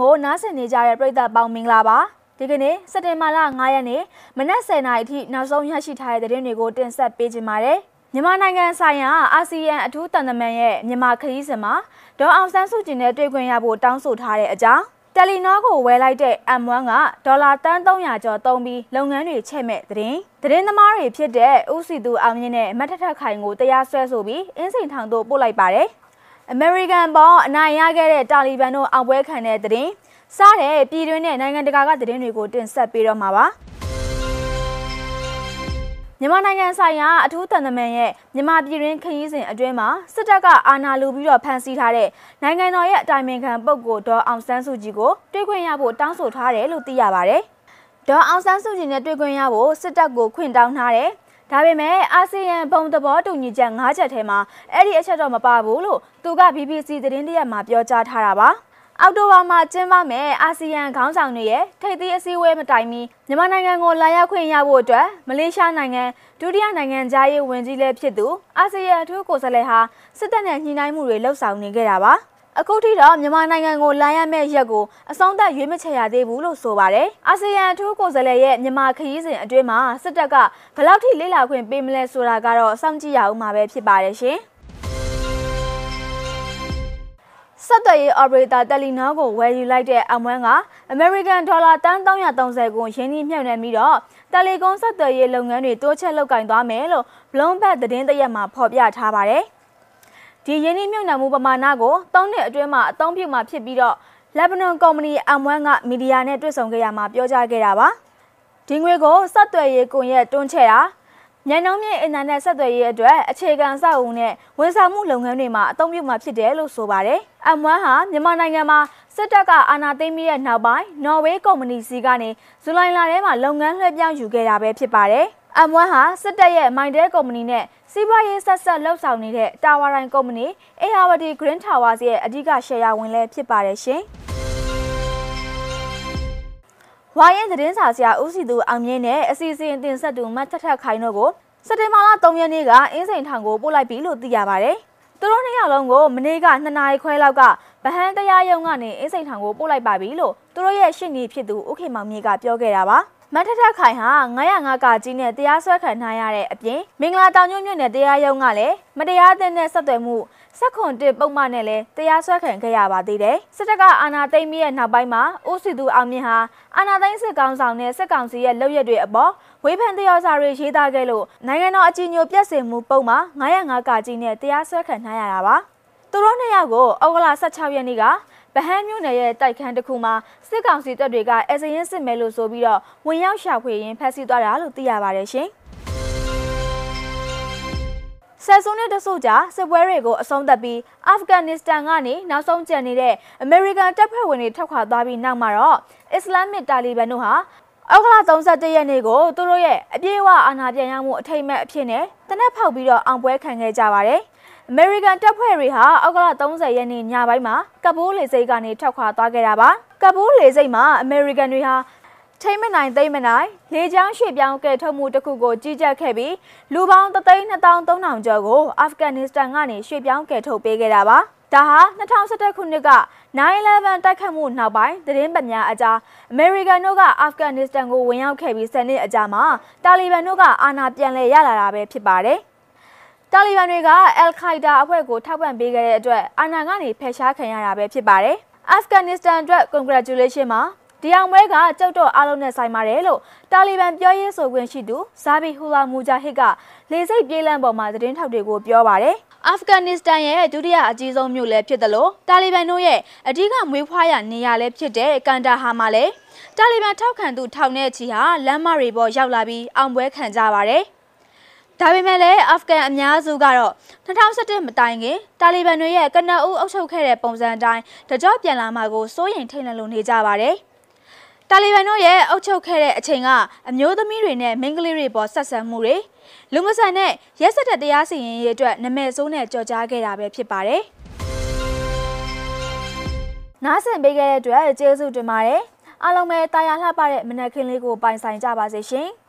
ကိုနားဆင်နေကြတဲ့ပရိသတ်ပေါင်းမင်္ဂလာပါဒီကနေ့စက်တင်ဘာလ9ရက်နေ့မနက်10:00နာရီအထိနောက်ဆုံးရရှိထားတဲ့သတင်းတွေကိုတင်ဆက်ပေးကြပါမယ်မြန်မာနိုင်ငံဆိုင်ရာအာဆီယံအထူးတန်တမန်ရဲ့မြန်မာခရီးစဉ်မှာဒေါ်အောင်ဆန်းစုကြည်နဲ့တွေ့ခွင့်ရဖို့တောင်းဆိုထားတဲ့အကြောင်းတယ်လီနောကိုဝယ်လိုက်တဲ့ M1 ကဒေါ်လာတန်း300ကျော်သုံးပြီးလုပ်ငန်းတွေချက်မဲ့သတင်းသတင်းသမားတွေဖြစ်တဲ့ဦးစီသူအောင်မြင့်နဲ့မတ်ထထခိုင်ကိုတရားစွဲဆိုပြီးအင်းစိန်ထောင်သို့ပို့လိုက်ပါတယ် အမေရိကန်ပေါ်အနိုင်ရခဲ့တဲ့တာလီဘန်တို့အောင်ပွဲခံတဲ့သတင်းစားတဲ့ပြည်တွင်းနဲ့နိုင်ငံတကာကသတင်းတွေကိုတင်ဆက်ပေးတော့မှာပါမြန်မာနိုင်ငံဆိုင်ရာအထူးတန်တမန်ရဲ့မြန်မာပြည်တွင်းခရီးစဉ်အတွင်းမှာစစ်တပ်ကအာဏာလူပြီးတော့ဖမ်းဆီးထားတဲ့နိုင်ငံတော်ရဲ့အတိုင်ပင်ခံပုဂ္ဂိုလ်ဒေါ်အောင်ဆန်းစုကြည်ကိုတွေ့ခွင့်ရဖို့တောင်းဆိုထားတယ်လို့သိရပါတယ်။ဒေါ်အောင်ဆန်းစုကြည်နဲ့တွေ့ခွင့်ရဖို့စစ်တပ်ကိုခွင့်တောင်းထားတယ်။ ဒါပေမဲ့အာဆီယံဘုံသဘောတူညီချက်၅ချက်ထဲမှာအဲ့ဒီအချက်တော့မပါဘူးလို့သူက BBC သတင်းတရက်မှာပြောကြားထားတာပါ။အောက်တိုဘာမှာကျင်းပမယ်အာဆီယံခေါင်းဆောင်တွေရဲ့ထိပ်သီးအစည်းအဝေးမတိုင်မီမြန်မာနိုင်ငံကိုလာရောက်ခွင့်ရဖို့အတွက်မလေးရှားနိုင်ငံဒုတိယနိုင်ငံသားရေးဝန်ကြီးလည်းဖြစ်သူအာဆီယံအထူးကိုယ်စားလှယ်ဟာစစ်တပ်နဲ့ညှိနှိုင်းမှုတွေလှုပ်ဆောင်နေခဲ့တာပါ အခုထိတော့မြန်မာနိုင်ငံကိုလာရမယ့်ရက်ကိုအဆုံးသတ်ရွေးမချယ်ရသေးဘူးလို့ဆိုပါတယ်။အာဆီယံအထူးကိုယ်စားလှယ်ရဲ့မြန်မာခရီးစဉ်အတွင်းမှာစစ်တပ်ကဘယ်လောက်ထိလေ့လာခွင့်ပေးမလဲဆိုတာကတော့စောင့်ကြည့်ရအောင်မှာပဲဖြစ်ပါတယ်ရှင်။ဆက်သွယ်ရေး operator Telenor ကိုဝယ်ယူလိုက်တဲ့ M1 က American Dollar တန်း330ကိုရင်းနှီးမြှုပ်နှံပြီးတော့တယ်လီကွန်ဆက်သွယ်ရေးလုပ်ငန်းတွေတိုးချဲ့လုပ်ကင်သွားမယ်လို့ Bloomberg သတင်းတရက်မှာဖော်ပြထားပါတယ်။ ဒီရင်းနှီးမြှုပ်နှံမှုပမာဏကို၃နှစ်အတွင်းမှာအသုံးပြုမှာဖြစ်ပြီးတော့ Lebanon Company M1 ကမီဒီယာနဲ့တွေ့ဆုံခဲ့ရမှာပြောကြားခဲ့တာပါ။ဒီငွေကိုဆက်သွယ်ရေးကွန်ရက်တွန်းချဲ့တာညနှုံးမြင့်အင်တာနက်ဆက်သွယ်ရေးအတွက်အခြေခံအဆောက်အဦနဲ့ဝန်ဆောင်မှုလုပ်ငန်းတွေမှာအသုံးပြုမှာဖြစ်တယ်လို့ဆိုပါတယ်။ M1 ဟာမြန်မာနိုင်ငံမှာစစ်တပ်ကအာဏာသိမ်းပြီးတဲ့နောက်ပိုင်းနော်ဝေးကုမ္ပဏီစီကနေဇူလိုင်လထဲမှာလုပ်ငန်းလွှဲပြောင်းယူခဲ့တာပဲဖြစ်ပါတယ်။ M1 ဟာစစ်တပ်ရဲ့မိုင်တဲကုမ္ပဏီနဲ့စီးပွားရေးဆက်ဆက်လှုပ်ဆောင်နေတဲ့တာဝါရိုင်ကုမ္ပဏီ ARD Green Towers ရဲ့အဓိကရှယ်ယာဝင်လည်းဖြစ်ပါတယ်ရှင်။ဝိုင်းရင်သတင်းစာဆရာဦးစီသူအောင်မြင့်နဲ့အစီအစဉ်တင်ဆက်သူမတ်ထထခိုင်တို့ကိုစက်တင်ဘာလ3ရက်နေ့ကအင်းစိန်ထောင်ကိုပို့လိုက်ပြီလို့သိရပါတယ်။သူတို့နှစ်ယောက်လုံးကိုမနေ့က2နာရီခွဲလောက်ကဗဟန်းတရားရုံးကနေအင်းစိန်ထောင်ကိုပို့လိုက်ပါပြီလို့သူတို့ရဲ့ရှင့်ကြီးဖြစ်သူဦးခေမောင်မြေကပြောခဲ့တာပါ။ မထထခိုင်ဟာ905ကကြီးနဲ့တရားစွဲခံထားရတဲ့အပြင်မင်္ဂလာတောင်ညွန့်မြို့နယ်တရားရုံးကလည်းမတရားအသင်းနဲ့ဆက်သွယ်မှုစက်ခွန်တစ်ပုံမှန်နဲ့လည်းတရားစွဲခံခဲ့ရပါသေးတယ်။စစ်တပ်ကအာဏာသိမ်းပြီးတဲ့နောက်ပိုင်းမှာဦးစီသူအောင်မြင့်ဟာအာဏာသိမ်းစစ်ကောင်ဆောင်နဲ့စစ်ကောင်စီရဲ့လုပ်ရက်တွေအပေါ်ဝေဖန်တရားစာတွေရေးသားခဲ့လို့နိုင်ငံတော်အကြီးအကျယ်ပြည့်စုံမှုပုံမှာ905ကကြီးနဲ့တရားစွဲခံထားရတာပါ။သူတို့နှစ်ယောက်ကိုဩဂလ16ရက်နေ့က ဗဟန်းမြို့နယ်ရဲ့တိုက်ခန်းတစ်ခုမှာစစ်ကောင်စီတပ်တွေကအဲဇရင်စစ်မဲလို့ဆိုပြီးတော့ဝင်ရောက်ရှာဖွေရင်းဖမ်းဆီးသွားတာလို့သိရပါတယ်ရှင်။ဆယ်စုနှစ်တစုကြာစစ်ပွဲတွေကိုအဆုံးသတ်ပြီးအာဖဂန်နစ္စတန်ကနေနောက်ဆုံးကျန်နေတဲ့အမေရိကန်တပ်ဖွဲ့ဝင်တွေထွက်ခွာသွားပြီးနောက်မှာတော့အစ္စလာမစ်တာလီဘန်တို့ဟာအောက်ကလ31ရက်နေ့ကိုသူတို့ရဲ့အပြည့်အဝအာဏာပြန်ရမှုအထိမ်းအမှတ်အဖြစ်နဲ့တနက်ဖောက်ပြီးတော့အောင်ပွဲခံခဲ့ကြပါတယ်။ American တပ်ဖွဲ့တွေဟာအောက်ကလ30ရက်နေ့ညပိုင်းမှာကပူးလေဆိပ်ကနေထွက်ခွာသွားခဲ့တာပါ။ကပူးလေဆိပ်မှာ American တွေဟာထိမ့်မနိုင်သိမ့်မနိုင်လေကြောင်းရွှေ့ပြောင်းကယ်ထုတ်မှုတစ်ခုကိုကြီးကြပ်ခဲ့ပြီးလူပေါင်း3,200ကျော်ကိုအာဖဂန်နစ္စတန်ကနေရွှေ့ပြောင်းကယ်ထုတ်ပေးခဲ့တာပါဒါဟာ2011ခုနှစ်က9/11တိုက်ခတ်မှုနောက်ပိုင်းသတင်းပတ်များအကြားအမေရိကန်တို့ကအာဖဂန်နစ္စတန်ကိုဝင်ရောက်ခဲ့ပြီး10နှစ်အကြာမှာတာလီဘန်တို့ကအာဏာပြန်လည်ရလာတာပဲဖြစ်ပါတယ် တာလီဘန်တွေကအယ်ခိုင်ဒါအဖွဲ့ကိုထောက်ပံ့ပေးခဲ့တဲ့အတွက်အာဏာကနေဖယ်ရှားခံရတာပဲဖြစ်ပါတယ်အာဖဂန်နစ္စတန်အတွက် congratulation မှာဒီအောင်ပွဲကကြောက်တော့အားလုံးနဲ့ဆိုင်ပါတယ်လို့တာလီဘန်ပြောရေးဆိုခွင့်ရှိသူဇာဘီဟူလာမူဂျာဟစ်ကလေစိတ်ပြေးလန့်ပေါ်မှာသတင်းထောက်တွေကိုပြောပါတယ်အာဖဂန်နစ္စတန်ရဲ့ဒုတိယအကြီးဆုံးမြို့လည်းဖြစ်တယ်လို့တာလီဘန်တို့ရဲ့အဓိကမွေးဖွားရနေရာလည်းဖြစ်တဲ့ကန်ဒါဟာမှာလည်းတာလီဘန်ထောက်ခံသူထောင်နဲ့ချီဟာလမ်းမတွေပေါ်ရောက်လာပြီးအောင်ပွဲခံကြပါတယ် ဒါပေမဲ့လည်းအာဖဂန်အများစုကတော့2017မတိုင်ခင်တာလီဘန်တွေရဲ့ကနအူးအုပ်ချုပ်ခဲ့တဲ့ပုံစံအတိုင်းတကြော့ပြန်လာမှာကိုစိုးရိမ်ထိတ်လန့်လို့နေကြပါတယ်။တာလီဘန်တို့ရဲ့အုပ်ချုပ်ခဲ့တဲ့အချိန်ကအမျိုးသမီးတွေနဲ့မိန်းကလေးတွေပေါ်ဆက်ဆံမှုတွေလူမဆန်တဲ့ရက်စက်တဲ့တရားစီရင်ရေးအတွက်နမဲဆိုးနဲ့ကြော်ကြားခဲ့တာပဲဖြစ်ပါတယ်။နားဆင်ပေးခဲ့တဲ့အတွက်ကျေးဇူးတင်ပါတယ်။အားလုံးပဲတာယာလှပတဲ့မနက်ခင်းလေးကိုပိုင်ဆိုင်ကြပါစေရှင်။